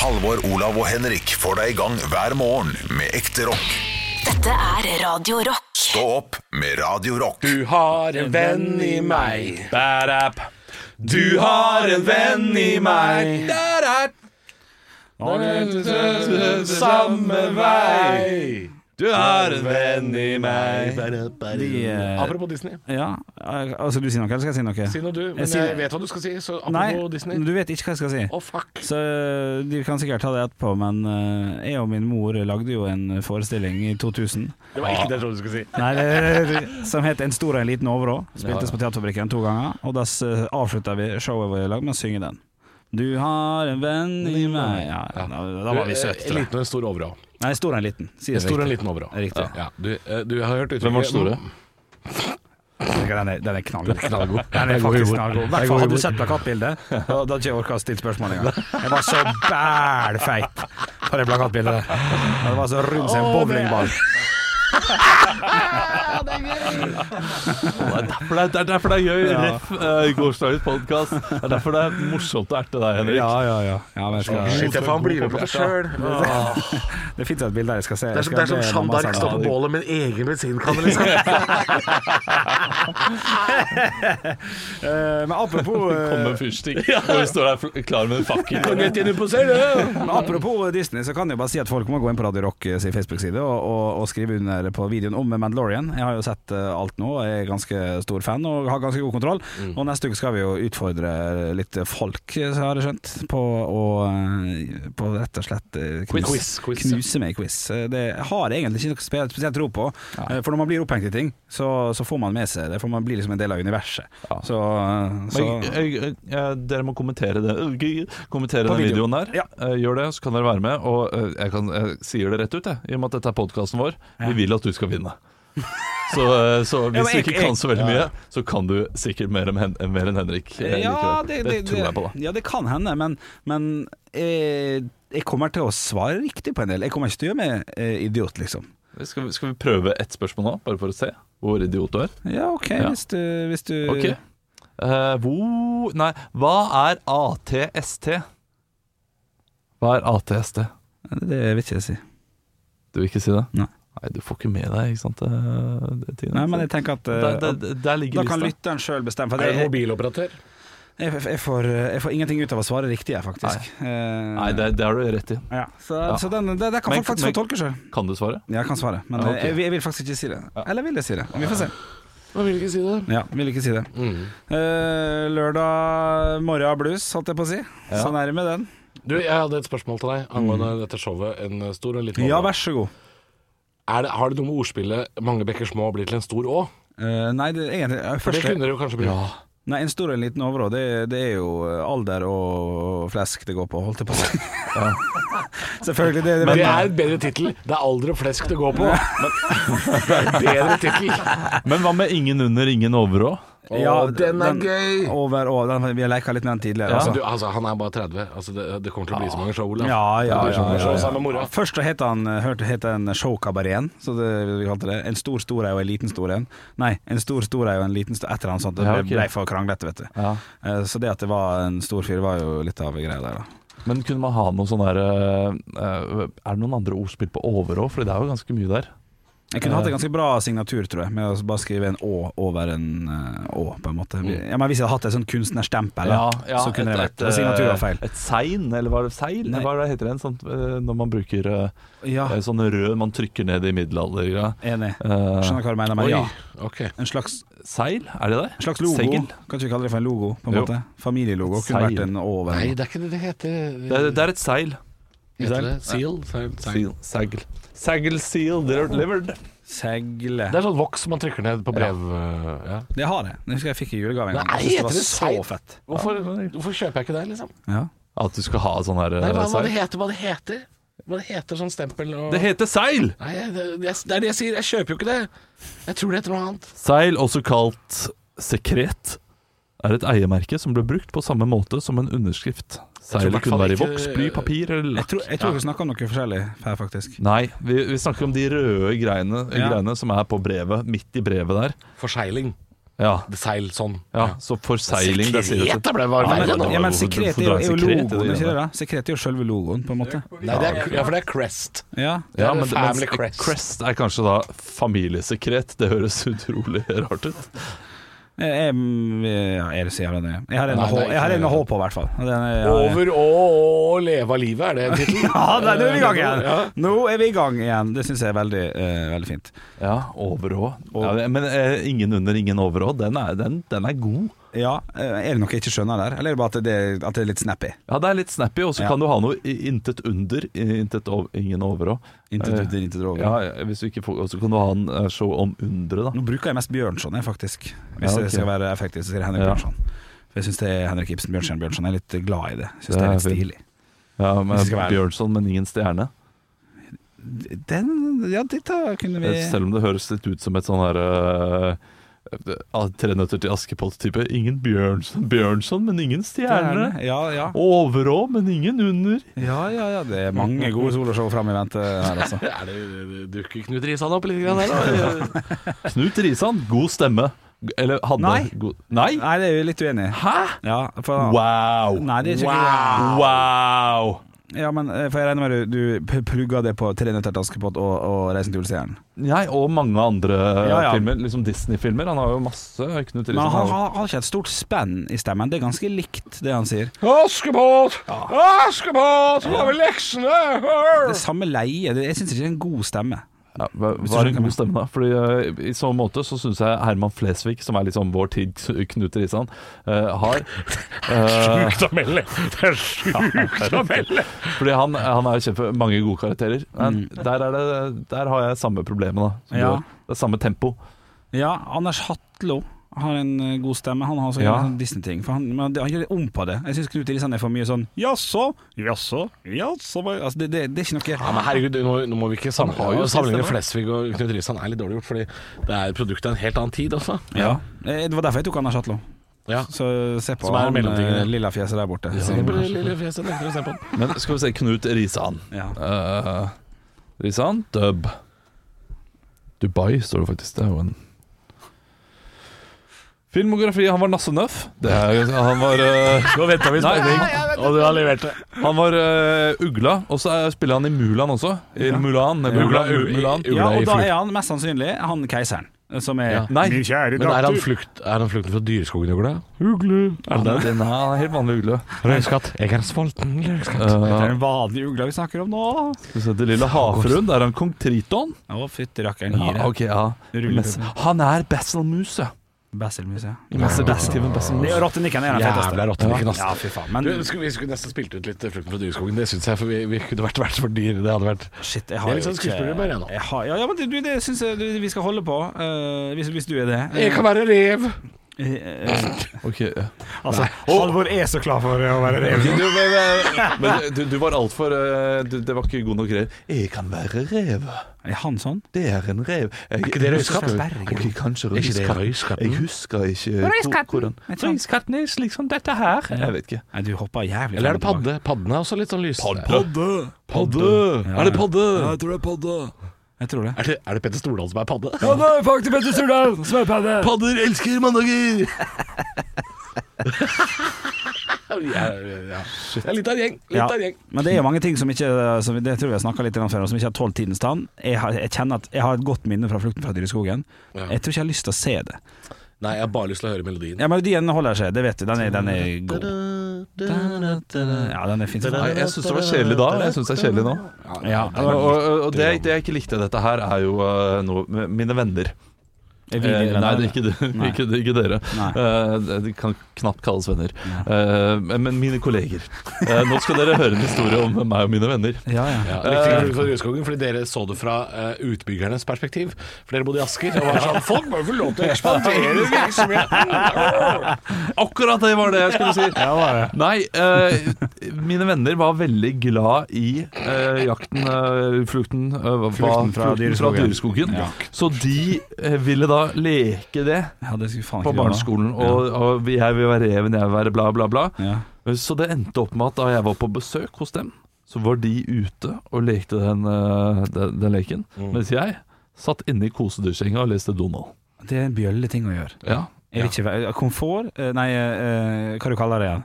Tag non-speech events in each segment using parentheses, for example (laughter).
Halvor, Olav og Henrik får deg i gang hver morgen med ekte rock. Dette er Radio Rock. Stå opp med Radio Rock. Du har en venn i meg. Badap. Du har en venn i meg. Der er samme vei. Du har en venn i meg. De, eh, Apropos Disney. ja, altså du sier noe, eller skal jeg si noe? Si noe du, men Jeg sier- jeg vet hva du skal si. Så Nei, apropos Disney. du vet ikke hva jeg skal si. Å, fuck. Så eh, De kan sikkert ta det etterpå, men eh, jeg og min mor lagde jo en forestilling i 2000 Det var ikke det jeg trodde du skulle si. Nei, det, som het 'En stor og en liten overå'. Spiltes på Teaterfabrikken to ganger. Og da s- avslutta vi showet vårt i lag med å synge den. Du har en venn i meg Ja, ja da, da var vi søte, En tror jeg. liten og en stor overå. Nei, stor og en liten. Si det stor og en riktig. liten overå. Riktig. Ja, du, eh, du har hørt uttrykket Hvem var den store? Den er, den er knallgod. Knallgod. Den er i faktisk knallgod. I hvert fall hadde du sett plakatbildet, da da hadde ikke jeg orka å stille spørsmål engang. (laughs) Jeg var så bælfeit på det plakatbildet der. Det var så rund som en bowlingball. (laughs) Det er derfor det er, det er, derfor det er gøy. Ja. Ref uh, gårsdagens podkast. Det er derfor det er morsomt å erte deg, Henrik. Ja, ja, ja. ja men jeg skal, Shit, jeg får bli med på (laughs) det sjøl. det fins et bilde der jeg skal se. Det er som, det er som Jeanne d'Arc står på bålet med en egen bensinkanne, liksom. (laughs) Eh, Men apropos Kommer Kom med fyrstikk, og vi står der klar med en fakkel. Men apropos Disney, så kan jeg bare si at folk må gå inn på Radio Rock eh, sin Facebook-side og, og, og skrive under på videoen om Mandalorian. Jeg har jo sett eh, alt nå, og jeg er ganske stor fan og har ganske god kontroll. Og neste uke skal vi jo utfordre litt folk, eh, så har jeg skjønt, på å eh, på rett og slett knus, Quiz, quiz, ja. knuse meg i quiz. Det har jeg egentlig ikke noe spesielt tro på, eh, for når man blir opphengt i ting, så, så får man med seg det, for man blir liksom en del av universet. Så, eh, så Men, jeg, eh, eh, dere må kommentere det (laughs) Kommentere den video. videoen der. Ja. Gjør det, så kan dere være med. Og jeg, kan, jeg sier det rett ut, jeg, i og med at dette er podkasten vår. Vi vil at du skal vinne. Så, så hvis Ja, hvis du ikke kan så veldig mye, så kan du sikkert mer, enn mer enn Henrik. eh, Ja, det, det, det, tror jeg på, da. Ja, det kan hende, men, men jeg, jeg kommer til å svare riktig på en del. Jeg kommer ikke til å gjøre meg eh, idiot, liksom. Skal vi, skal vi prøve ett spørsmål nå, bare for å se hvor idiot du er? Ja, OK, hvis du, hvis du okay. Uh, hvor Nei, hva er ATST? Hva er ATST? Det vil ikke jeg si. Du vil ikke si det? Nei. Nei, du får ikke med deg, ikke sant? Det, det, tiden. Nei, men jeg tenker at eh, der, der, der Da Da kan lytteren sjøl bestemme. For Er det, du jeg, mobiloperatør? jeg, jeg, får, jeg får ingenting ut av å svare riktig, jeg, faktisk. Eh, Nei, det, det har du rett i. ja. Så, Ja. så den, det, det kan Men- folk faktisk men- få tolke sjøl. Kan du svare? Jeg kan svare, men Ja, ok. eh, jeg, jeg vil faktisk ikke si det. Eller vil jeg si det? Vi får se. Man vil ikke si det. Ja, vil ikke si det. Eh, lørdag morgen blues, holdt jeg på å si. Så nærme den. Du, jeg hadde et spørsmål til deg angående dette showet. En stor og liten Ja, vær så god. Er det, har det noe med ordspillet 'mange bekker små blir til en stor å'? Eh, nei, det, egentlig, eh, For det kunne det jo kanskje bli. nei, en stor og en liten overå, det, det er jo eh, alder og flesk det går på, holdt jeg på å si. (laughs) Selvfølgelig. Det, det, Men det er en bedre tittel. Det er alder og flesk det går på. (laughs) Men (laughs) det er en bedre tittel. Men hva med ingen under, ingen over òg? Ja, Å, den er gøy! Over, over, den, vi har leka litt med den tidligere. Ja. Altså, du, altså, han er bare 30. Altså, det, det kommer til å bli så mange show, Olav. Ja, ja, ja, ja, ja. Først het han hørte het den showkabareten, så det vi kalte det. En stor stor ei og en liten stor en. Nei, en stor stor ei og en liten stor Et eller annet sånt. Det ble, ble for kranglete, vet du. Ja. Eh, Så det at det var en stor fyr, var jo litt av greia der, da. Men kunne man ha noe sånn der eh, eh, Er det noen andre ordspill på over òg? For det er jo ganske mye der. Jeg kunne hatt en ganske bra signatur, tror jeg, med å bare skrive en Å over en eh, Å, på en måte. Ja, men hvis jeg hadde hatt et sånn kunstnerstempel, da, så kunne det vært et, og Signatur var feil. Et sein, eller hva er det seil? Nei. Hva er det heter det? Sånt, eh, når man bruker eh, Ja, sånne sånn rød man trykker ned i middelalder. Ja. enig. Eh, Skjønner hva du mener, men ja. Okay. En slags, seil, er det det? en slags logo. Segl? Kan ikke vi kalle det for en logo, på en Jo. måte? Familielogo kunne Seil. vært en Å over Nei, det er ikke det det heter. Det det er et seil. Heter det seal? Seil, seil. Seal. Segl. Segl seal delivered. Segle. Det er sånn voks man trykker ned på brev. Ja. Ja. Det har jeg. Det husker jeg fikk i julegave en gang. Nei, det var det så fett. Hvorfor, hvorfor kjøper jeg ikke det, liksom? Ja. At du skal ha sånn her eh, Nei, hva, hva det heter, hva det heter? Hva det heter sånn stempel og Det heter seil! Nei, det, det er det jeg sier. Jeg kjøper jo ikke det. Jeg tror det heter noe annet. Seil, også kalt sekret, er et eiemerke som ble brukt på samme måte som en underskrift. Seilet kunne være i voks, bly, papir eller Jeg lakk. tror, jeg tror vi snakker om noe forskjellig her, faktisk. Nei, vi, vi snakker om de røde greiene, Ja. greiene som er på brevet, midt i brevet der. Forsegling. Ja. Det seil sånn. ja, så forseiling det sier Sekret, ble bare Ja, verre nå. ja, men sekret er jo, er jo logoen, ikke det? da? Sekret er jo selve logoen, på en måte. Nei, det er, ja, for det er Crest. Ja. Ja, men, Family men Crest. Crest er kanskje da familiesekret. Det høres (laughs) utrolig rart ut. Jeg, er nøye? Jeg har jeg har ikke en med det. H på, i hvert fall. Den er- ja. Over å leve av livet, er det en tittel? (laughs) Ja, nå er vi i gang igjen! Ja. Nå er vi i gang igjen. Det syns jeg er veldig, uh, veldig fint. Ja, overå. Ja, men uh, ingen under, ingen overå. Den er, den, den er god. Ja, eh, Er det noe jeg ikke skjønner der, eller er det bare at det, at det er litt snappy? Ja, det er litt snappy, og så Ja. kan du ha noe intet under, intet ov ingen over Intet under, ut, intet over. Ja, ja, hvis du ikke får, og så kan du ha en eh, show om underet, da. Nå bruker jeg mest Bjørnson, jeg, faktisk. Hvis Ja, okay. jeg skal være effektiv, så sier jeg Henrik Ja. Bjørnson. For jeg syns Henrik Ibsen Bjørnson Bjørnson er litt glad i det. Jeg synes Det det er litt stilig. Ja, men Bjørnson, men ingen stjerne. Den Ja, dette kunne vi Selv om det høres litt ut som et sånn her uh, Tre nøtter til Askepott-type. Ingen Bjørnson, Bjørnson, men ingen stjerne. Ja, ja. Overå, men ingen under. ja, ja, ja. Det er mange gode soloshow fram i vente her, altså. (laughs) Er det, dukker Knut Risan opp litt grann her, da? (laughs) Knut Risan, god stemme. Eller hadde Nei. God, nei? Nei, det er vi litt uenig i. Hæ? Ja, for, Wow. Nei, det er ikke wow. wow. Ja, men eh, for jeg regner med du, du plugga det på Tre nøtter til Askepott og, og Reisen til julestjernen. Jeg og mange andre Ja, ja. filmer. Liksom Disney-filmer. Han har jo masse. Knut Men han har ikke et stort spenn i stemmen. Det er ganske likt det han sier. Askepott! Askepott! Hva med leksene? Det er samme leie. Jeg syns ikke det er en god stemme. Ja, er en god stemme, da? Fordi uh, I så måte så syns jeg Herman Flesvig, som er liksom vår tids Knut Risan, uh, har (laughs) uh, Sjukt å melde! Det er sjukt å melde! Fordi han, han er jo kjent for mange gode karakterer. Men der, er det, der har jeg samme problemet, da. Mm. Ja. Det er samme tempo. Ja, Anders Hatlo har en eh, god stemme. Han har også Ja. en sånn Disney-ting. For han, men han gjør litt om på det. Jeg syns Knut Risan er for mye sånn jaså, jaså, jaså altså, det, det, det er ikke noe Ja, men herregud, nå, nå må vi ikke sammenligne, sammenligne. Flesvig og Knut Risan. er litt dårlig gjort, fordi det er produktet av en helt annen tid også. Ja. ja. Det var derfor jeg tok Anders Hatlo. Ja. Så se på Som er han eh, lilla fjeset der borte. Se Som- på det lille fjeset, nekter se på. Men skal vi se Knut Risan. Ja. Uh, Risan, dub. Dubai står det faktisk. Det er jo en Filmografi. Han var Nasse Nøff. Det er, han var eh, Nå venta vi i spenning, og du har levert det. Han var uh, Ugla, og så er- spiller han i Mulan også. I Mulan, eller Ugla- Mulan, Mulan. Ugla ja, og da er han mest sannsynlig han keiseren. Som er Ja. Nei, Min kjære Men er han, flukt, er han flukten fra dyreskogen, Ugle? Ugle. er, den er han er helt vanlig ugle. Røyskatt. Jeg er sulten, røyskatt. Det er Uh, en vanlig ugle vi snakker om nå. skal vi se til Lille havfruen. Der er han kong Triton. Å, fytti rakkeren. Ja, okay, ok, ja. Han er Basil-mus, ja. Basil-museet. Det er Rottenikken er den feteste. Jævla rottenikken, ass. Ja, fy faen. Men Du, skulle, vi skulle nesten spilt ut litt Flukten fra dyreskogen, det syns jeg. For vi, vi kunne vært verdt for dyr. Det hadde vært shit, jeg har er litt jo sånn skuespiller jeg nå. jeg har, ja, ja, men du, det syns jeg du- vi skal holde på, eh, hvis, hvis du er det. Jeg kan være rev. Eh, eh, (laughs) Ok, ja. altså, Halvor er så klar for å være rev. Du, men, men du, du var altfor Det var ikke god nok rev. Jeg kan være rev. Er han sånn? Det er en rev. Jeg, ikke det røyskatt? Ok, kanskje Er røyskatten? Jeg husker ikke røyskatten. Røyskatten er slik som dette her. Jeg vet ikke. Nei, du hopper jævlig Eller er det padde? Padden er også litt sånn lys. Padde. Padde. Ja, Er det ja. Jeg tror det er padde. Jeg tror det. Er det, er det Petter Stordalen som er padde? det er faktisk Petter Stordalen som er padde. Padder elsker mandager! Ja, ja. Det er litt av en gjeng. Litt Ja. av en gjeng. Men det er jo mange ting som ikke som Det tror jeg snakka litt om før, som ikke har tålt tidens tann. Jeg, har- jeg kjenner at jeg har et godt minne fra Flukten fra dyreskogen. Ja. Jeg tror ikke jeg har lyst til å se det. Nei, jeg har bare lyst til å høre melodien. Ja, Melodien holder seg, det vet du. Den er, den er god. Ja, den er fin. Nei, jeg syns det var kjedelig da. Jeg syns det er kjedelig nå. Ja, Og, og, og det, det jeg ikke likte dette her, er jo uh, noe med mine venner. Eh, nei, det er ikke, det, Nei. (laughs) ikke, det, ikke dere. Eh, de kan knapt kalles venner. Eh, men mine kolleger. Eh, nå skal dere høre en historie om meg og mine venner. (laughs) Ja, ja. Ja, fra Rødskogen fordi dere så det fra eh, utbyggernes perspektiv. For dere bodde i Asker og var sånn Folk må jo få lov til å ekspandere (laughs) virksomheten! Akkurat det var det jeg skulle si! Nei, eh, mine venner var veldig glad i eh, jakten, eh, flukten, eh, Flukten fra dyreskogen. dyreskogen. Ja. Så de eh, ville da leke det ja det faen på barneskolen. Og, og jeg vil være reven, jeg vil være bla, bla, bla. Ja. Så det endte opp med at da jeg var på besøk hos dem, så var de ute og lekte den, eh, den, den leken. Mens jeg satt inne i kosedyrsenga og leste Donald. Det er en bjølle ting å gjøre. Ja, Jeg vil ikke Komfort? Eh, Nei, eh, hva du kaller det igjen?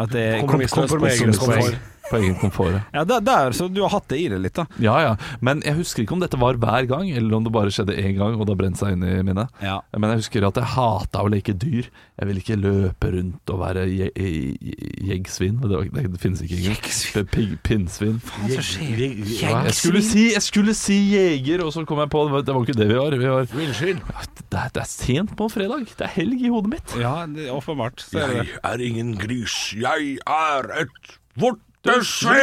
At det er kom- Kompromissløs kompromisspoeng. komfort. På egen komfort. ja. det, det er, så du har hatt det i det litt, da. Ja ja. Men jeg husker ikke om dette var hver gang, eller om det bare skjedde én gang og da brente seg inn i minnet. Ja. Men jeg husker at jeg hata å leke dyr. Jeg ville ikke løpe rundt og være je- je- jeggsvin. Det, det, det finnes ikke engang. Pinnsvin. Jeg skulle, si, jeg skulle si jeger, og så kom jeg på det var- det var ikke det vi var. Vi var det, er, det er sent på en fredag. Det er helg i hodet mitt. Ja, åpenbart. Jeg er det det. ingen gris, jeg er et vortesvin!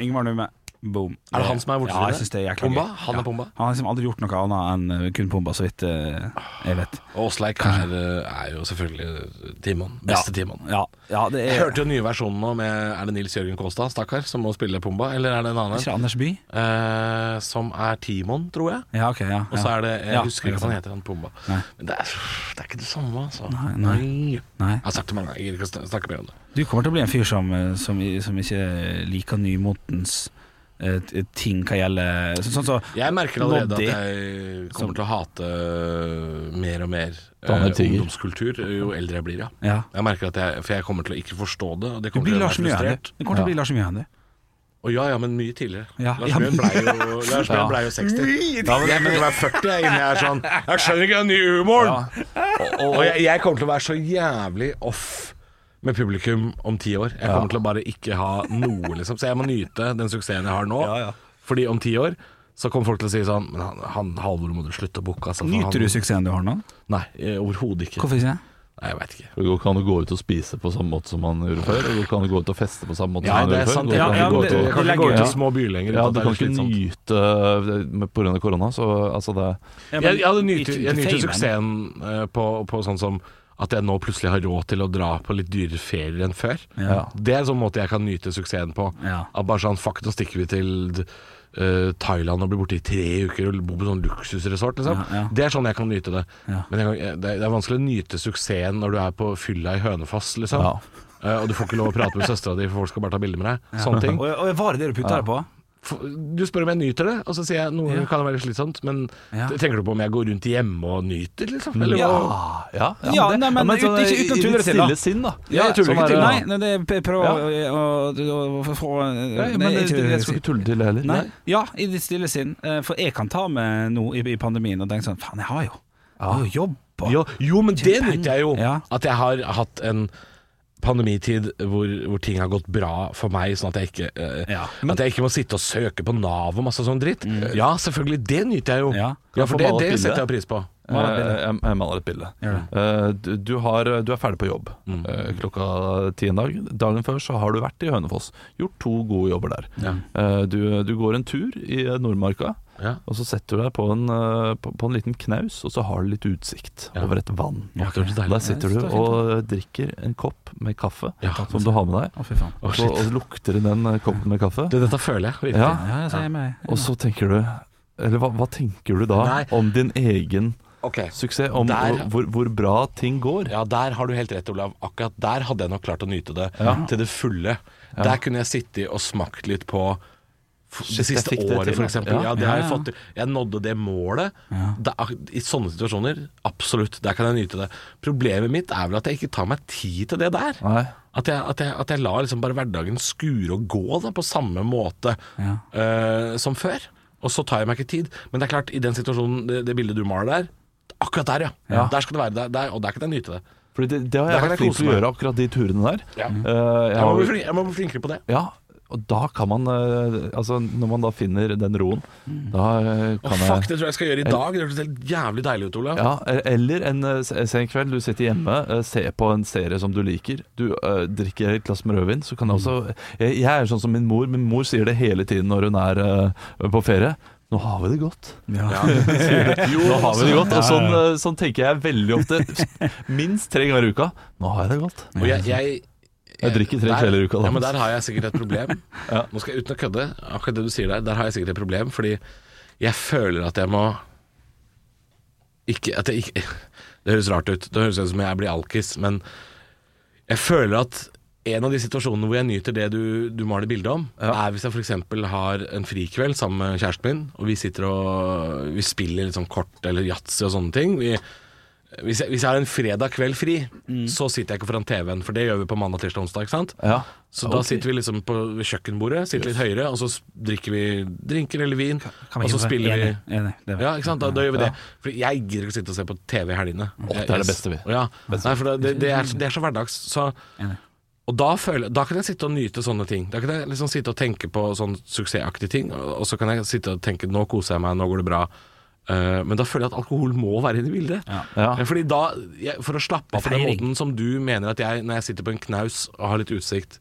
Ingvar Numme. Boom. Er det han som er vortesvinet? Ja, jeg synes det er jækla Pumba? gøy. Han er Ja. Pumba? Han har liksom aldri gjort noe annet enn eh, kun Pumba, så vidt eh, jeg vet. Og Åsleik er, er jo selvfølgelig Timon. Beste Timon. Ja, ja det Jeg er hørte jo nye versjonen nå med Er det Nils Jørgen Kåstad, stakkar, som må spille Pumba? Eller er det en annen? Ikke Anders By? Eh, som er Timon, tror jeg. Ja, ok, ja. Og så er det Jeg Ja, husker ikke hva han heter, han Pumba. Nei. Men det er, det er ikke det samme, altså. Nei, nei. Nei. Jeg har sagt det mange ganger, jeg gidder ikke snakke mer om det. Du kommer til å bli en fyr som, eh, som, som ikke liker nymotens eh, ting hva gjelder så- Sånn så Jeg merker allerede Noddy. at jeg kommer til å hate øh, mer og mer øh, ungdomskultur jo eldre jeg blir, ja. Ja. Jeg merker at jeg, For jeg kommer til å ikke forstå det, og det Du kommer blir til å Lars Mjøen, frustrert. du. Du kommer til å bli Lars Mjøen, Å oh, ja, ja, men mye tidligere. Ja, Lars Bjørn blei ble jo, (laughs) Lars Ja. Ble jo 60. jeg kommer jeg være 40 jeg, innen jeg er sånn Jeg skjønner ikke den nye humoren! Og, og jeg, jeg kommer til å være så jævlig off med publikum om ti år. Jeg kommer til å bare ikke ha noe, liksom. Så jeg må nyte den suksessen jeg har nå. Ja, ja. Fordi om ti år så kommer folk til å si sånn Men han, han Halvor må du slutte å booke, altså. Nyter Nyter du suksessen du har nå? Nei, eh, overhodet ikke. Hvorfor ikke? Nei, jeg vet ikke. Det går ikke an å gå ut og spise på samme måte som man gjorde før. Det går ikke an å gå ut og feste på samme måte Ja, som man er gjorde før. sant. Det ikke ja, det, ut jeg kan ikke gå ut til små byer lenger. Ja, du kan ikke nyte pga. på grunn av korona, så altså det Ja, Jeg, jeg, nyter, jeg nyter suksessen eh, på, på sånn som at jeg nå plutselig har råd til å dra på litt dyrere ferier enn før. Ja. Det er en sånn måte jeg kan nyte suksessen på. Ja. At bare sånn, fuck, nå stikker vi til uh, Thailand og blir borte i tre uker og bor på sånn luksusresort, liksom. Ja, ja. Det er sånn jeg kan nyte det. Ja. Men jeg, det, er, det er vanskelig å nyte suksessen når du er på fylla i Hønefoss, liksom. Ja. Eh, og du får ikke lov å prate med søstera di, for folk skal bare ta bilde med deg. Sånne ting. (laughs) Og, og var det det du putta det på? Du spør om jeg nyter det, og så sier jeg noen ja. kan det være slitsomt, men Ja. tenker du på om jeg går rundt hjemme og nyter, liksom? Eller Ja. Ja, Ja, nei, men men uten- ikke- uten å tulle det til, da. stille sinn, da. Ja, jeg tuller ikke til. det. Nei, nei, det prøv Ja. å, å, å, å få Ja, men jeg skal ikke tulle til det heller. Nei. Ja, i ditt stille sinn. Eh, For jeg kan ta med noe i, i pandemien og tenke sånn Faen, jeg har jo, jeg har jo jobb. og- Jo, jo, men det nyter jeg jo. Ja. At jeg har hatt en pandemitid hvor, hvor ting har gått bra for meg, sånn at jeg ikke uh, Ja. At jeg ikke må sitte og søke på Nav og masse sånn dritt. Ja, selvfølgelig, det nyter jeg jo. Ja. Ja, for det, det setter jeg pris på. Eh. Jeg, jeg maler et bilde. Ja. Eh, Du, du, har, du er ferdig på jobb Mm. eh, klokka ti en dag. Dagen før så har du vært i Hønefoss. Gjort to gode jobber der. Ja. Du, du går en tur i Nordmarka, Ja. og så setter du deg på en, på, på en liten knaus, og så har du litt utsikt over et vann. Hørtes Der sitter du og drikker en kopp med kaffe som du har med deg. Oh, Og, shit. og lukter i den koppen med kaffe. Det, dette føler jeg virkelig. Så og så tenker du Eller hva, hva tenker du da Nei. om din egen Ok. suksess? Om Der- hvor, hvor bra ting går? Ja, der har du helt rett, Olav. Akkurat der hadde jeg nok klart å nyte det Ja. til det fulle. Der kunne jeg sittet og smakt litt på det siste året, eksempel. Ja. Ja, det Ja, har jeg fått til. Jeg nådde det målet. Da, I sånne situasjoner, absolutt. Der kan jeg nyte det. Problemet mitt er vel at jeg ikke tar meg tid til det der. At jeg, at jeg, at jeg lar liksom bare hverdagen skure og gå da, på samme måte Ja. eh, som før. Og så tar jeg meg ikke tid. Men det er klart, i den situasjonen, det, det bildet du maler der, akkurat der, ja. Ja. Der skal det være. Der, der, og der kan jeg nyte det. Fordi det, det har jeg vært flink til å gjøre, akkurat de turene der. Ja. Uh, jeg Jeg må, bli flink, jeg må bli flinkere på det. ja, og da kan man eh, Altså, når man da finner den roen, da eh, kan fuck, jeg det tror jeg jeg skal gjøre i dag. Det hørtes jævlig deilig ut, Olav. ja, Eller en sen kveld, du sitter hjemme, ser på en serie som du liker. Du uh, drikker et glass med rødvin. Så kan jeg også jeg, jeg er sånn som min mor. Min mor sier det hele tiden når hun er uh, på ferie. Nå har vi det godt. Ja. (laughs) Nå har vi det godt Og sånn, eh, sånn tenker jeg veldig ofte. Minst tre ganger i uka. Nå har jeg det godt. Og jeg, jeg, Jeg drikker tre kvelder i uka, da. Ja, men der har jeg sikkert et problem. (laughs) Nå skal jeg uten å kødde, akkurat det du sier der, der har jeg sikkert et problem, fordi jeg føler at jeg må ikke, at jeg ikke (laughs) Det høres rart ut. Det høres ut som jeg blir alkis, men jeg føler at en av de situasjonene hvor jeg nyter det du, du maler bilde om, er hvis jeg f.eks. har en frikveld sammen med kjæresten min, og vi sitter og vi spiller litt sånn kort eller yatzy og sånne ting. Vi, hvis jeg, hvis jeg har en fredag kveld fri, så sitter jeg ikke foran TV-en, for det gjør vi på mandag, tirsdag, onsdag. ikke sant? Ja. Så da sitter vi liksom på kjøkkenbordet, sitter litt høyere, og så drikker vi drinker eller vin, Kan vi og så spiller vi enig, Ja, ikke sant? Da, da gjør vi det. For jeg gidder ikke å sitte og se på TV i helgene. Åh, det er det beste vi. Ja. Nei, for det, det, er, det er så hverdags. Så, Enig. Og da, føler, da kan jeg sitte og nyte sånne ting. Da kan jeg liksom sitte og tenke på sånn suksessaktige ting, og så kan jeg sitte og tenke nå koser jeg meg, nå går det bra. Uh, men da føler jeg at alkohol må være inne i bildet. Ja. Ja. Eh, Fordi da, jeg, For å slappe av på den måten som du mener at jeg, når jeg sitter på en knaus og har litt utsikt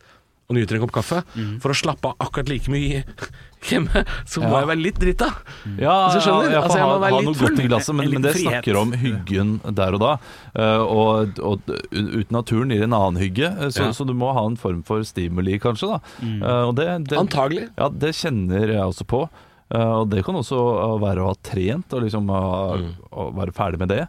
og nyter en kopp kaffe, mm. for å slappe av akkurat like mye (laughs) hjemme, så må Ja. jeg være litt drita. Ja, Altså, skjønner ja, Altså, jeg må ha, være ha litt noe full. godt i glasset, men, men det frihet. snakker om hyggen der og da. eh, og, og uten naturen gir en annen hygge, eh, så, Ja. så du må ha en form for stimuli, kanskje. da Mm. og det, det, Antagelig. Ja, det kjenner jeg også på. Eh, og det kan også eh, være å ha trent og liksom ha, Mm. å være ferdig med det.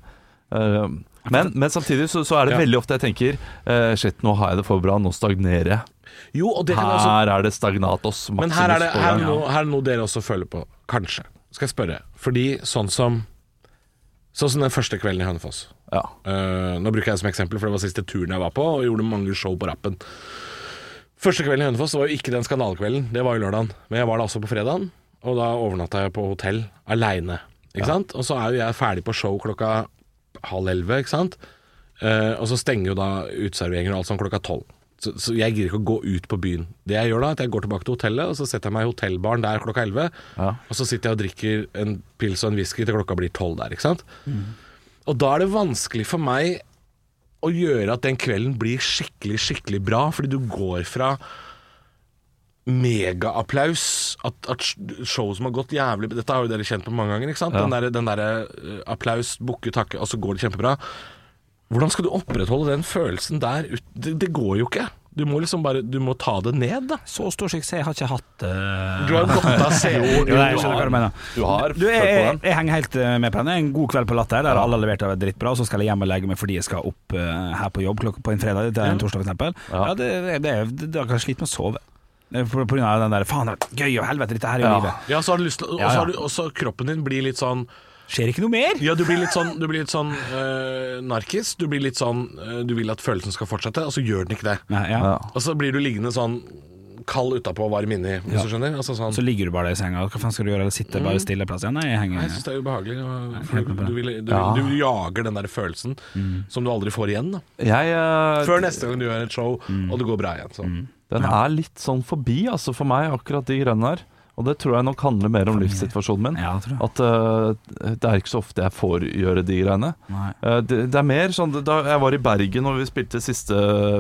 Eh, men, men samtidig så, så er det Ja. veldig ofte jeg tenker uh, Shit, nå har jeg det for bra, nå stagnerer jeg. Jo, kan også Her er det stagnatos. Men her er, det, her, er noe, her er noe dere også føler på. Kanskje. Skal jeg spørre. Fordi sånn som Sånn som den første kvelden i Hønefoss. Ja. Uh, nå bruker jeg det som eksempel, for det var siste turen jeg var på, og gjorde mange show på rappen. Første kvelden i Hønefoss var jo ikke den skandalekvelden, det var jo lørdagen. Men jeg var da også på fredagen, og da overnatta jeg på hotell aleine. Sant? Og så er jo jeg ferdig på show klokka halv elleve, ikke sant. Uh, og så stenger jo da uteserveringer og alt sånn klokka tolv. Så, så jeg gidder ikke å gå ut på byen. Det jeg gjør da, er at jeg går tilbake til hotellet, og så setter jeg meg i hotellbaren der klokka elleve. Ja. Og så sitter jeg og drikker en pils og en whisky til klokka blir tolv der, ikke sant. Og da er det vanskelig for meg å gjøre at den kvelden blir skikkelig, skikkelig bra, fordi du går fra megaapplaus at, at show som har gått jævlig Dette har jo dere kjent på mange ganger, ikke sant? Ja. Den derre der, eh, applaus, bukke, takke, og så går det kjempebra. Hvordan skal du opprettholde den følelsen der? ut- Det, det går jo ikke. Du må liksom bare Du må ta det ned, da. Så stor suksess jeg har ikke hatt uh... Du har godt av CO. (laughs) Jo, jeg skjønner hva du mener. Du har Du, jeg, jeg, jeg henger helt eh, med på den. En god kveld på Latter der alle har levert av drittbra, og så skal jeg hjem og legge meg fordi jeg skal opp uh, her på jobb klokka på en fredag. Det er en torsdag, eksempel. Ja. Ja, det, det, det, det, jeg slite med å sove. På, på grunn av den der Faen, det er gøy og helvete, dette her er jo Ja. livet. Ja, så har du lyst til Og så har kroppen din blir litt sånn Skjer ikke noe mer? Ja, du blir litt sånn, du blir litt sånn øh, narkis. Du blir litt sånn øh, Du vil at følelsen skal fortsette, og så gjør den ikke det. Nei, ja. Ja. Og så blir du liggende sånn kald utapå og varm inni, hvis Ja. du skjønner. Altså sånn Så ligger du bare der i senga. Hva faen skal du gjøre? Eller sitte bare stille plass? Ja, nei, jeg henger Jeg syns det er ubehagelig. Og, for du, du, vil, du, Ja. du jager den der følelsen som du aldri får igjen. Da. Jeg, eh, Før neste gang du gjør et show, og det går bra igjen. Så. Den er litt sånn forbi, altså for meg, akkurat de greiene der. Og det tror jeg nok handler mer om livssituasjonen min. Ja, tror jeg. At uh, det er ikke så ofte jeg får gjøre de greiene. Eh, det, det er mer sånn Da jeg var i Bergen og vi spilte siste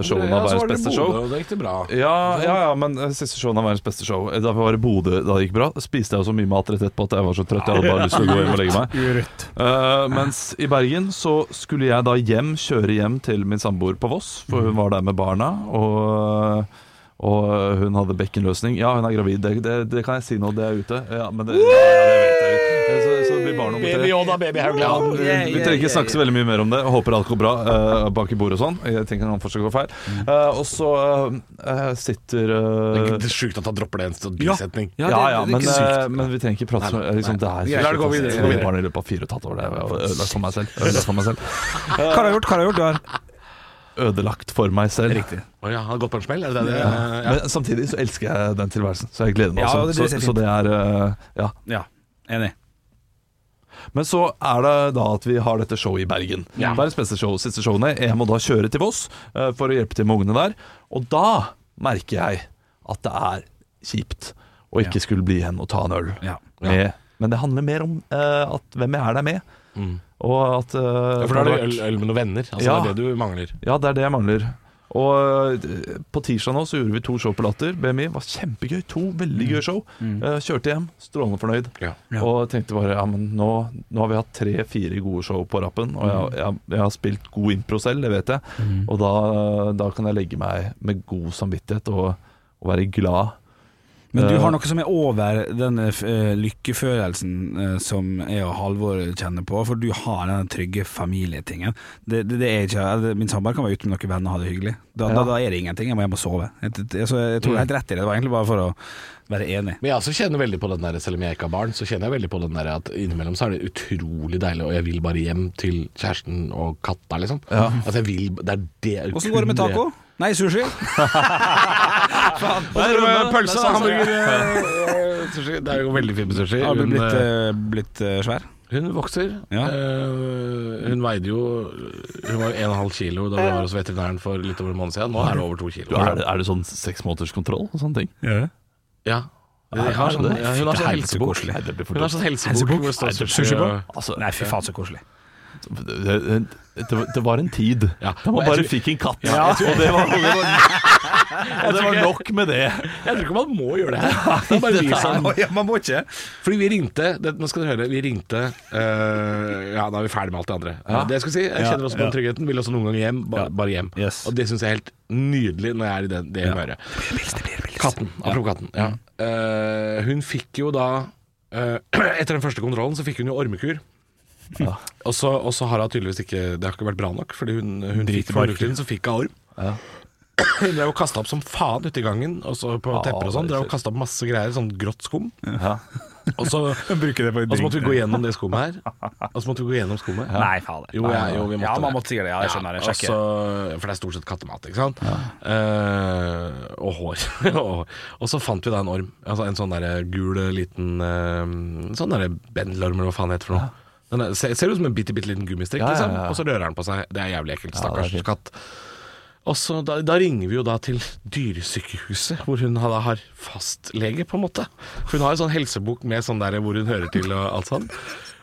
showen av Ja, så var Verdens det beste Bodø, show og Det gikk det bra. ja, ja, ja, men eh, siste showen av Verdens beste show Da vi var i Bodø, da det gikk bra, spiste jeg jo så mye mat rett etterpå at jeg var så trøtt. Jeg hadde bare lyst til å gå hjem og legge meg. (laughs) Eh, mens i Bergen så skulle jeg da hjem, kjøre hjem til min samboer på Voss, for hun var der med barna. Og, og hun hadde bekkenløsning. Ja, hun er gravid, det, det, det kan jeg si nå, det er ute. Ja, men det, ja, ja, det vet jeg. Så, så det blir barn nummer tre. Yoda, baby Ja, Haugland. vi, vi trenger ikke snakke så veldig mye mer om det. Jeg håper alt går bra uh, bak i bordet og sånn. Jeg tenker han fortsatt går feil. Uh, og så uh, sitter Det er sjukt at han dropper det en sånn Ja. bisetning. ja, ja, er men, men vi trenger ikke prate så mye. Liksom, det er La det gå videre. Barn i løpet av fire og et halvt år. Det er (laughs) ødelagt for meg selv. Hva har du gjort? Hva har du gjort? Ødelagt for meg selv. Riktig. Å ja, han har gått på en smell? Er det det? Ja. ja. Men samtidig så elsker jeg den tilværelsen, så jeg gleder meg Ja, også. det- det så, så det er eh, Ja. Ja, enig. Men så er det da at vi har dette showet i Bergen. Ja. Verdens beste show, siste showene. Jeg må da kjøre til Voss eh, for å hjelpe til med ungene der. Og da merker jeg at det er kjipt å ikke Ja. skulle bli igjen og ta en øl. Ja. Med, men det handler mer om uh, at hvem jeg er der med. Mm. Og at eh, Ja, for da er det det øl, øl med noen venner. Altså, Ja. Det er det du mangler. Ja, det er det jeg mangler. Og eh, på tirsdag nå så gjorde vi to show på Latter. BMI var kjempegøy. To veldig gøye show. Eh, kjørte hjem, strålende fornøyd. Ja. Ja. Og tenkte bare ja, men nå, nå har vi hatt tre-fire gode show på rappen. Og jeg, jeg, jeg har spilt god impro selv, det vet jeg. Og da, da kan jeg legge meg med god samvittighet og, og være glad Men du Eh, har noe som er over den eh, lykkefølelsen eh, som jeg og Halvor kjenner på, for du har den trygge familietingen. Det, det, det er ikke, altså, min samboer kan være ute med noen venner og ha det hyggelig. Da, Ja. da, da er det ingenting, jeg må hjem og sove. Jeg, jeg, jeg tror du er helt rett i det, det var egentlig bare for å være enig. Men jeg også kjenner veldig på den der, selv om jeg ikke har barn, så kjenner jeg veldig på den der at innimellom så er det utrolig deilig, og jeg vil bare hjem til kjæresten og katta, liksom. Altså jeg vil, det er det Åssen går det med taco? Nei, sushi? (laughs) Det pølse, hamburger, eh, sushi. Det er jo veldig fint med sushi. Har du Hun, blitt, eh, eh, blitt eh, svær? hun vokser. Ja. Eh, hun veide jo Hun var jo 1,5 kilo da vi var hos veterinæren for litt over en måned siden. Nå er det over to kilo. er, det, er det sånn seks måneders kontroll og sånne ting? Ja. Ja, Jeg har sånn, ja, hun har sånn helsebok. Hun har sånn helsebok hvor det står sushi Sushi på? og Altså, Nei, fy faen, så koselig. Det, det, det, var- en tid Ja. da man bare tror- fikk en katt. Ja. Og det var, og det var, og det var nok med det. Jeg tror ikke man må gjøre det her. Det er bare vi som ja, man må ikke. Fordi vi ringte det, Nå skal dere høre. Vi ringte uh, Ja, da er vi ferdig med alt det andre. Ja. Det jeg skal si, jeg kjenner også på den tryggheten. Vil også noen ganger hjem. Bare, Ja. bare hjem. Yes. Og det syns jeg er helt nydelig når jeg er i det, det humøret. Katten. Apropos katten. Ja. Uh, hun fikk jo da uh, (clears throat) Etter den første kontrollen så fikk hun jo ormekur. Ja. (laughs) Og, så, og så har hun tydeligvis ikke Det har ikke vært bra nok, fordi hun, hun fikk for uker siden så fikk hun orm. Ja. Hun drev og kasta opp som faen ute i gangen, og så på Ja, tepper og sånn. det Drev og kasta opp masse greier, sånn grått skum. Ja. (laughs) Og så det på og så måtte vi gå gjennom det skummet her. Og så måtte vi gå gjennom skummet. Nei, faen. Jo, ja, jo, vi måtte ja, man måtte sikkert det. Ja, jeg skjønner det. og så- for det er stort sett kattemat, ikke sant. Uh, og hår. (laughs) og, og så fant vi da en orm. Altså En sånn der gul liten uh, Sånn der bendelorm, eller hva faen det heter for noe. Den er, ser, ser ut som en bitte, bitte liten gummistrikk, Ja, ja, liksom. ja. Og så rører den på seg. Det er jævlig ekkelt. Ja, det er Stakkars fint. katt. Og så da, da ringer vi jo da til dyresykehuset, hvor hun da har fastlege, på en måte. For hun har en sånn helsebok med sånn der hvor hun hører til og alt sånn.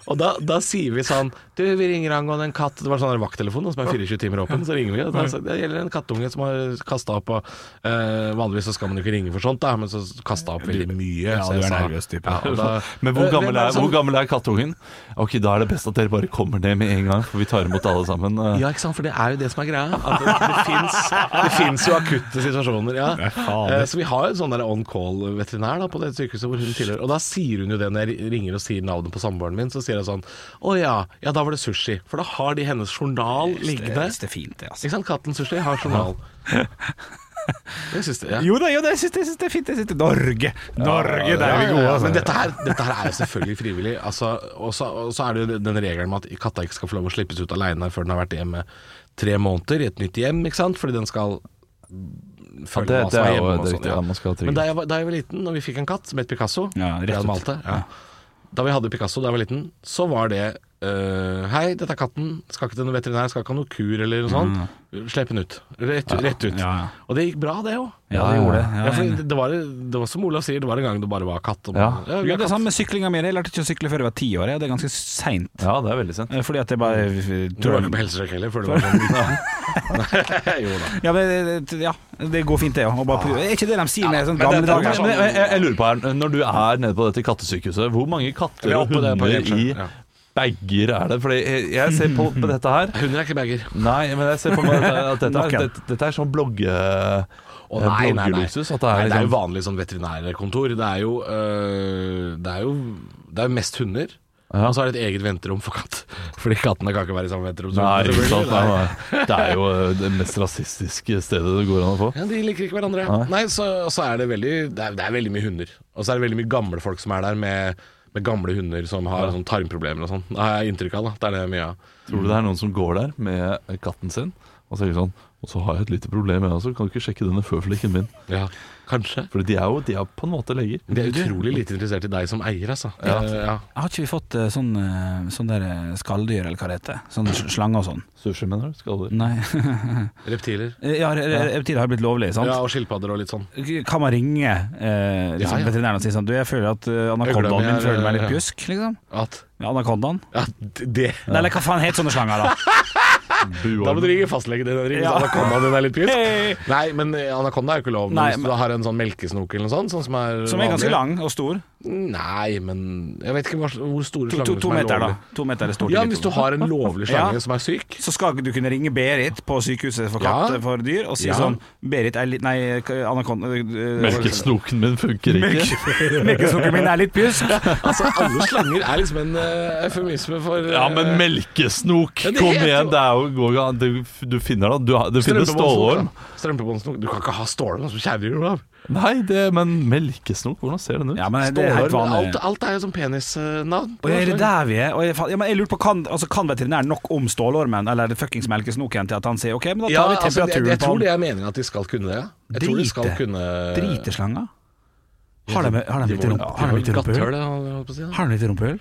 Og da, da sier vi sånn Du, vi ringer angående en katt Det var sånn vakttelefon som er 24 timer åpen. Så ringer vi. Det, da, det gjelder en kattunge som har kasta opp. Og, eh, vanligvis så skal man jo ikke ringe for sånt, da, men så kasta opp veldig mye. Ja, du er nervøs type. Ja, da, (laughs) Men hvor gammel, er, hvor gammel er kattungen? Ok, Da er det best at dere bare kommer ned med en gang, for vi tar imot alle sammen. Eh, Ja, ikke sant, for det er jo det som er greia. Det, det, fins, jo akutte situasjoner. Ja. Eh, Så vi har jo en sånn on call-veterinær på det sykehuset hvor hun tilhører. Og da sier hun jo det når jeg ringer og sier navnet på samboeren min. Så sier hun sånn Å ja, ja da var det sushi. For da har de hennes journal liggende. Det det fint, det, altså. Ikke sant, katten sushi har journal. (laughs) Det syns jeg. Ja. Jo da, jo da, jeg syns det, det er fint. Jeg synes det. Norge! Norge, der er vi gode, altså. Men dette her, dette her er jo selvfølgelig frivillig. Altså, og, så, er det jo den regelen med at katta ikke skal få lov å slippes ut aleine før den har vært hjemme tre måneder i et nytt hjem, ikke sant? Fordi den skal føle det, hva som er hjemme. og sånn, ja. Ja, Men da jeg, var, da jeg var liten, og vi fikk en katt som het Picasso Ja, rett ut. Malte, Ja. ja. Da vi hadde Picasso da jeg var liten, så var det eh, Hei, dette er katten. Skal ikke til noen veterinær, skal ikke ha noe kur eller noe sånt. Slipp den ut. Rett, rett ut. Mm. Ja, ja. Og det gikk bra, det òg. Ja, det gjorde det. Ja, Ja, det, var, det var som Olav sier, det var en gang det bare var katt. Og, Ja. Ja, det er samme med syklinga mi. Jeg lærte ikke å sykle før jeg var ti år. Det er ganske seint. Ja, det er veldig sent. Eh, Fordi at jeg bare Du var ikke på helsesjekk heller før du var sånn (laughs) (laughs) Jo da. Ja, men, ja, det går fint, det òg. Er ikke det de sier med sånn gamle dager? Jeg, jeg, jeg lurer på her, Når du er nede på dette kattesykehuset, hvor mange katter er og oppe der på hunder i ja. Bager er det? Fordi jeg, jeg ser på, på dette her Hunder er ikke bager. Nei, men jeg ser på meg at, dette, (laughs) er, dette, dette er sånn blogge... Oh, nei, nei, nei. bloggeluksus. At det Nei, er det er jo liksom vanlig sånn veterinærkontor. Det er jo øh, Det er jo Det er mest hunder. Ja. Og så er det et eget venterom for katt. (laughs) Fordi kattene kan ikke være i samme venterom. Nei, sant? Nei, nei. Det er jo eh, det mest rasistiske stedet det går an å få. Ja, De liker ikke hverandre. Nei. Nei, så, så er det veldig det er, det er veldig mye hunder. Og så er det veldig mye gamle folk som er der med, med gamle hunder som har sånn tarmproblemer og sånn. Det har jeg inntrykk av. da Det er det mye av. Tror du det er noen som går der med katten sin og sier sånn Og så har jeg et lite problem, jeg også. Kan du ikke sjekke denne føflekken min? Ja, kanskje. For de er jo de er på en måte leger. De er utrolig lite interessert i deg som eier, altså. Ja. Eh, ja. Har ikke vi fått eh, sånn, eh, sånn der skalldyr, eller hva det heter? Sånn slange og sånn? Sushi, mener du? Skalldyr? Nei. (laughs) Reptiler. ja, re- re- reptiler har blitt lovlig, sant? Ja, og skilpadder og litt sånn. Kan man ringe eh, liksom, Ja, ja. veterinæren og si sånn Du, jeg føler at uh, anakondaen min er, føler meg litt pjusk, liksom? At Ja, anakondaen? Ja, det Nei, Eller hva faen heter sånne slanger, da? (laughs) Da må du ringe fastlegen din, Henrik, hvis Ja. anakondaen din er litt pjusk. Hey. Nei, men eh, anakonda er jo ikke lov. Nei, hvis men- du har en sånn melkesnok eller noe sånt, sånn som er Som er ganske vanlig. lang og stor. Nei, men jeg vet ikke hvor, hvor store slanger to, to som er meter, da. To meter er stort. Ja, hvis du har en lovlig (laughs) slange Ja. som er syk Så skal du kunne ringe Berit på sykehuset for katt Ja. for dyr og si Ja. sånn Berit er litt Nei, anakonda Melkesnoken min funker ikke. (laughs) Melkesnoken min er litt pjusk. (laughs) Altså, alle slanger er liksom en uh, eufemisme for eh, Ja, men melkesnok! Ja, Kom igjen, det er jo går ikke an. Du, du finner det. Du, har- det finnes stålorm. Strømpebåndsnok. Du kan ikke ha stålorm som kjæledyr. da. Nei, det, men melkesnok, hvordan ser den ut? Ja, men det er helt Stålorm, vanlig. alt, alt er jo som penisnavn. Og er det der vi er? Og jeg, fa- ja, men jeg lurer på, kan, altså, kan veterinæren nok om stålormen eller fuckings melkesnoken til at han sier OK, men da tar Ja, vi altså, jeg, temperaturen jeg på tror det er meningen at de skal kunne det. Jeg tror de skal kunne Driter slanger? Har de, har de De litt rump- har de litt rumpehull? jeg holdt på å si. da. Har de litt rumpehull?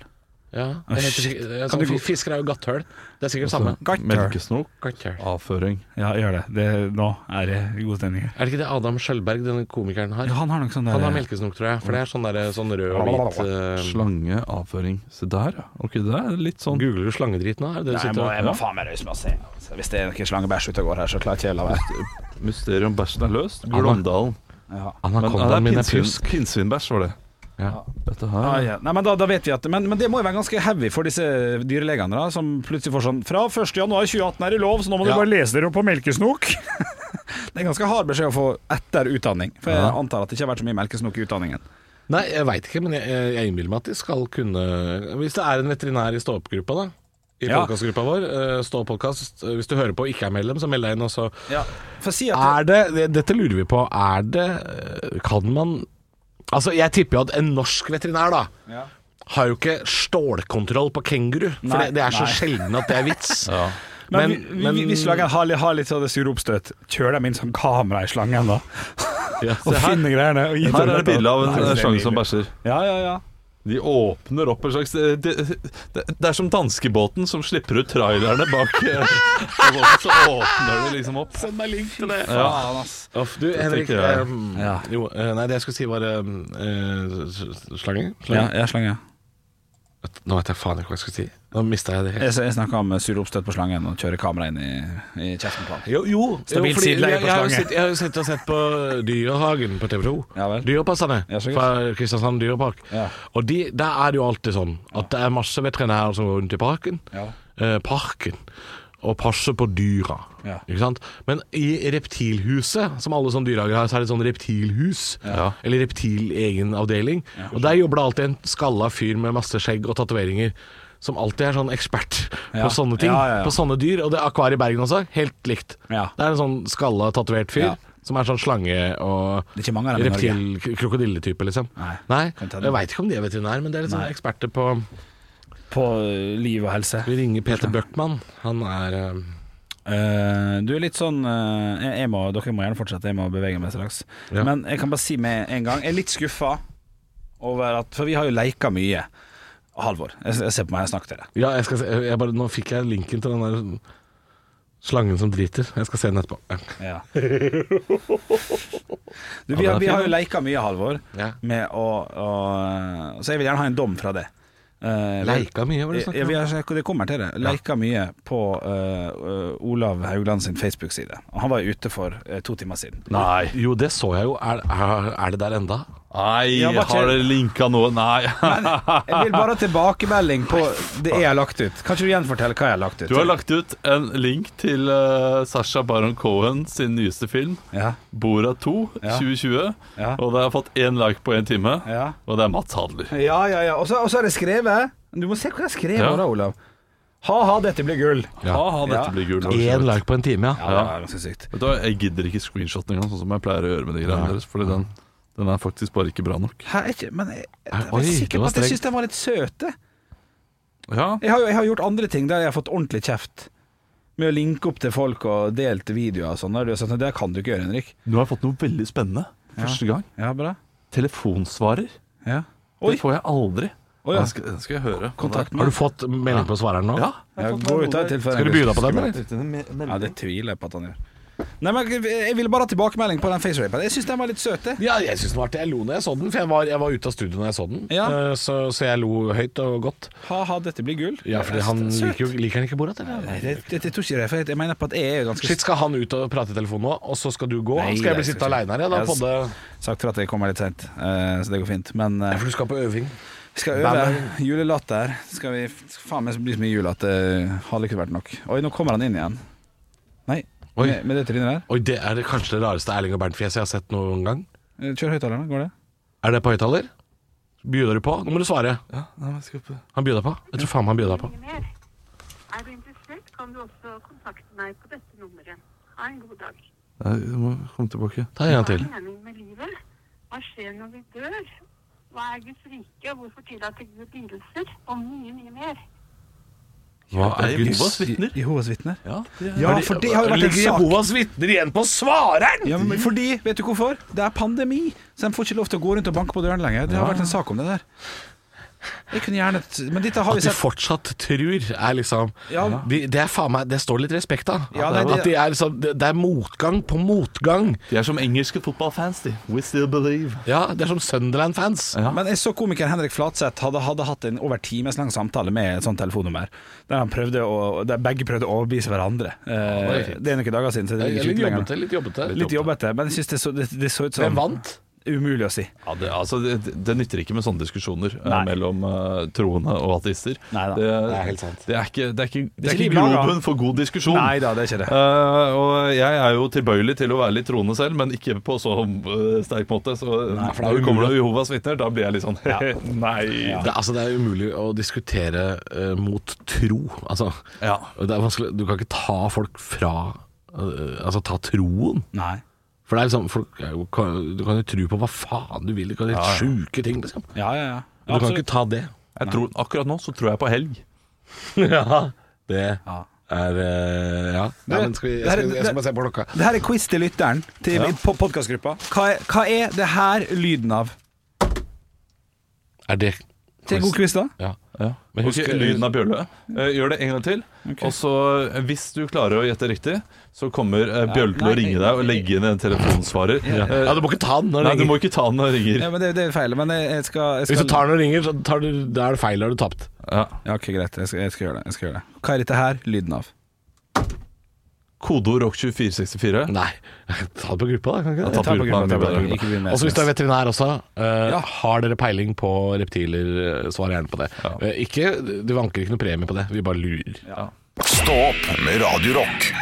Ja, det heter, det er sånn, du Fisker er jo gatthøl. Det er sikkert det samme. Melkesnok, avføring. Ja, gjør det. det. Nå er det god stemning her. Er det ikke det Adam Skjølberg, denne komikeren, har? Ja, han har nok sånn der Han har melkesnok, tror jeg. For det er sånn, der, sånn rød og hvit uh... Slange, avføring. Se der, ja. Ok, det er litt sånn Googler du slangedrit nå? Er det det du Nei, jeg må, jeg må faen meg røys med å se. Altså, Hvis det er noe slangebæsj ute og går her, så klarer ikke jeg la være. Mysterium bæsjen er løst. Glåmdalen. Ja. Ja, Anakondaen er er pjusk. pinnsvinbæsj, var det. Ja. Dette Ah, ja. Nei, men da, da vet vi at men, men det må jo være ganske heavy for disse dyrlegene, da, som plutselig får sånn Fra 1.1.2018 er det lov, så nå må Ja. du bare lese dere opp på melkesnok. (laughs) det er ganske hard beskjed å få etter utdanning, for jeg Ja. antar at det ikke har vært så mye melkesnok i utdanningen. Nei, jeg veit ikke, men jeg, jeg innbiller meg at de skal kunne Hvis det er en veterinær i stå-opp-gruppa, da. I Ja. podcastgruppa vår. eh, Stå-podkast. Hvis du hører på og ikke er medlem, så meld deg inn. Og så For si at er det, det Dette lurer vi på. Er det eh, Kan man Altså, jeg tipper jo at en norsk veterinær, da Ja. har jo ikke stålkontroll på kenguru. For Nei, det, det er så nei. sjelden at det er vits. (laughs) ja. Men, Men- vi- men- hvis slangen har, har litt sånn sure oppstøt, kjører de inn sånn kamera i slangen da? Ja, (laughs) Og finne finner greiene? Og gir Her er det bilde av en slange som bæsjer. Ja, ja, ja. De åpner opp en slags Det, det, det, det er som danskebåten som slipper ut trailerne bak eh, (laughs) Så åpner de liksom opp. Send meg link til det. Ja. Faen, ass. Uff, du, Henrik. jeg. um, Ja. Jo, eh, nei, det jeg skulle si, var eh, eh, s- slange. Ja, jeg er slange. Nå vet jeg faen ikke hva jeg skulle si. Nå mista jeg det helt. Jeg, jeg snakka om sure oppstøt på slangen og kjøre kamera inn i, i kjeften på han. Jo, jo, Stabilt jo sideleie på slange. sett- jeg har jo sittet og sett på Dyrehagen på TV 2. Ja. Dyrepasserne Ja, fra Kristiansand dyrepark. Ja. Og de, der er det jo alltid sånn at det er masse veterinærer som går rundt i parken. Ja. Eh, parken. Og passer på dyra. Ja. Ikke sant? Men i reptilhuset, som alle sånne dyrehager har, så er det et sånn reptilhus. Ja. Eller reptil-egen avdeling. og der jobber det alltid en skalla fyr med masse skjegg og tatoveringer. Som alltid er sånn ekspert Ja. på sånne ting. Ja, ja, ja. På sånne dyr. Og det er Akvariet i Bergen også. Helt likt. Ja. Det er en sånn skalla, tatovert fyr. Ja. Som er sånn slange og Det er ikke mange av dem i Norge. reptil, krokodilletype, liksom. Nei. Kan ta. Jeg veit ikke om de er veterinær, men det er litt sånn Nei. eksperter på På eh, liv og helse. Vi ringer Peter Bøckmann. Han er eh, Eh, du er litt sånn eh, jeg, jeg må, Dere må gjerne fortsette, jeg må bevege meg straks. Ja. Men jeg kan bare si med en gang Jeg er litt skuffa over at For vi har jo leika mye. Halvor, jeg, ser på meg, jeg snakker til deg. Ja, jeg skal se jeg bare, Nå fikk jeg linken til den der slangen som driter. Jeg skal se den etterpå. Ja. Ja. (laughs) Du, vi, har, vi har jo leika mye, Halvor, Ja. med å, å Så jeg vil gjerne ha en dom fra det. Uh, Leika mye, hva er det du Ja, snakker vi om? har, det kommer til det. Leika mye på eh, eh, Olav Haugland sin Facebook-side. Han var jo ute for uh, to timer siden. Nei. Jo, det så jeg jo. Er, er, er det der enda? Nei, bare har dere linka noe? Nei. Men jeg vil bare ha tilbakemelding på det jeg har lagt ut. Kan ikke du gjenfortelle hva jeg har lagt ut? Du har lagt ut en link til uh, Sasha Baron Cohen sin nyeste film, Ja, Bora 2, Ja. 2020. ja, Og det har fått én like på én time, ja. og det er Mats Hadler. Ja, ja, ja. Og så har jeg skrevet Du må se hva jeg Ja. da, Olav. Ha-ha, dette blir gull. Ja. Ha-ha, dette Ja. blir gull. Én like på en time, ja. Ja, det er ganske sykt. Vet du Jeg gidder ikke screenshot engang, sånn som jeg pleier å gjøre med de greiene Ja. deres. Fordi den, den er faktisk bare ikke bra nok. Hæ, ikke, men jeg, jeg, jeg Oi, er sikker på at jeg syns den var litt søte. Ja, Jeg har, jeg har gjort andre ting der jeg har fått ordentlig kjeft. Med å linke opp til folk og delte videoer og sånn. Der du har sagt, Det kan du ikke gjøre, Henrik. Nå har jeg fått noe veldig spennende. Første gang. Ja, bra. Telefonsvarer. Ja. Oi. Det får jeg aldri. Oh, ja. Skal, skal jeg høre. Kontakt Har du fått melding på svareren nå? Ja. Ja, gå ut av. Skal du by deg på den, eller? Ja, det tviler jeg på at han gjør. Nei, men Jeg ville bare ha tilbakemelding på den facerapen. Jeg syns den var litt søt. jeg. Ja, jeg syns den var artig. Jeg lo når jeg så den, for jeg var, jeg var ute av studio når jeg så den. Ja. Eh, Så, så jeg lo høyt og godt. Ha-ha, dette blir gull. Ja, for han liker, jo, liker han ikke Borat, eller? Nei, det, det, det tror ikke jeg, for jeg mener på at jeg er ganske Shit, skal han ut og prate i telefonen nå, og så skal du gå? Nei, skal jeg bli sittende aleine her? Ja, da Jeg har sagt for at jeg kommer litt seint, så det går fint. Men Ja, For du skal på øving. vi skal øve julelatter. Skal vi Faen meg bli så mye jul at det hadde ikke vært nok. Oi, nå kommer han inn igjen. Nei, Oi. med, med det trynet der. Oi, det er kanskje det rareste Erling og Bernt-fjeset jeg har sett noen gang. Eh, Kjør høyttalerne, går det? Er det på høyttaler? Bjuder du på? Nå må du svare. Ja, nei, men skal på. Han bjuder på. Jeg tror faen meg han bjuder på. mer. Er du interessert, kan du også kontakte meg på dette nummeret. Ha en god dag. Nei, du må komme tilbake. Ta en gang Hva til. er meningen med livet? Hva skjer når vi dør? Hva er Guds rike, og hvorfor tillater Gud lidelser? Og mye, mye mer. Hva er Jehovas vitner. Jehovas vitner. Ja, det er, Ja, for det har jo vært en sak. Jehovas vitner igjen på svareren?! Ja, men fordi, vet du hvorfor? Det er pandemi, så de får ikke lov til å gå rundt og banke på døren lenger. Det har vært en sak om det der. Jeg kunne gjerne Men dette har At vi de fortsatt tror, er liksom Ja. de, Det er faen meg Det står litt respekt av. Ja, nei, det- At de er liksom det, det er motgang på motgang. de er som engelske fotballfans, de. We still believe. Ja, de er som Sunderland-fans. Ja. Men jeg så komikeren Henrik Flatseth hadde, hadde hatt en over times lang samtale med et sånt telefonnummer. Der, han prøvde å, der begge prøvde å overbevise hverandre. Eh, det er noen dager siden, så det er ikke ute lenger. jobbete. Litt jobbete. Litt jobbete, men jeg synes det så, det, det så ut som Hvem vant? Umulig å si. Ja, det, altså, det, det nytter ikke med sånne diskusjoner eh, Nei. mellom uh, troende og ateister. Neida. det, Det er helt sant. Det er ikke, det er ikke, det er ikke ikke grobunn for god diskusjon. Nei da, det er ikke det. Uh, og jeg er jo tilbøyelig til å være litt troende selv, men ikke på så uh, sterk måte. Så Nei, for det er når det kommer til Jehovas vitner, da blir jeg litt sånn (laughs) Nei. Det, altså, det er umulig å diskutere uh, mot tro. Altså, Ja. det er du kan ikke ta folk fra Altså ta troen. Nei. For det er liksom folk, er jo- kan, Du kan jo tro på hva faen du vil. Det kan være helt sjuke ting, liksom. Ja, ja, ja. Du kan ikke ta det. Jeg tror, akkurat nå så tror jeg på helg. (laughs) ja, det Ja. er eh, Ja. Nei, men skal vi, jeg, skal, jeg skal bare se på klokka. Det her er quiz til lytteren til Ja. podkastgruppa. Hva, er- hva er det her lyden av? Er det Til en god quiz, da? Ja. Ja. Men husk- Ok, lyden av bjølle. Eh, gjør det en gang til. Og så, eh, hvis du klarer å gjette riktig, så kommer uh, bjøllen til å nei, ringe deg og legge inn en telefonsvarer. Ja, Eh, du må ikke ta den når Nei, du ringer. må ikke ta den når ringer. Ja, men det, det er feil. Men jeg, jeg skal, jeg skal Hvis du tar den og ringer, så tar du, da er det feil. Da har du tapt. Ja. Ja, ok, greit. Jeg skal, jeg skal gjøre det. Jeg skal gjøre det. Hva er dette her lyden av? Kodeord rock2464. Nei. (laughs) Ta det på gruppa, da. Kan ikke det? ta Ta på på gruppa, ta på gruppa. Ikke begynn med Og så hvis du er veterinær også, eh, Ja. har dere peiling på reptiler, eh, svar gjerne på det. Ja. Eh, ikke, du vanker ikke noe premie på det, vi bare lurer. Stå opp med Radio Rock.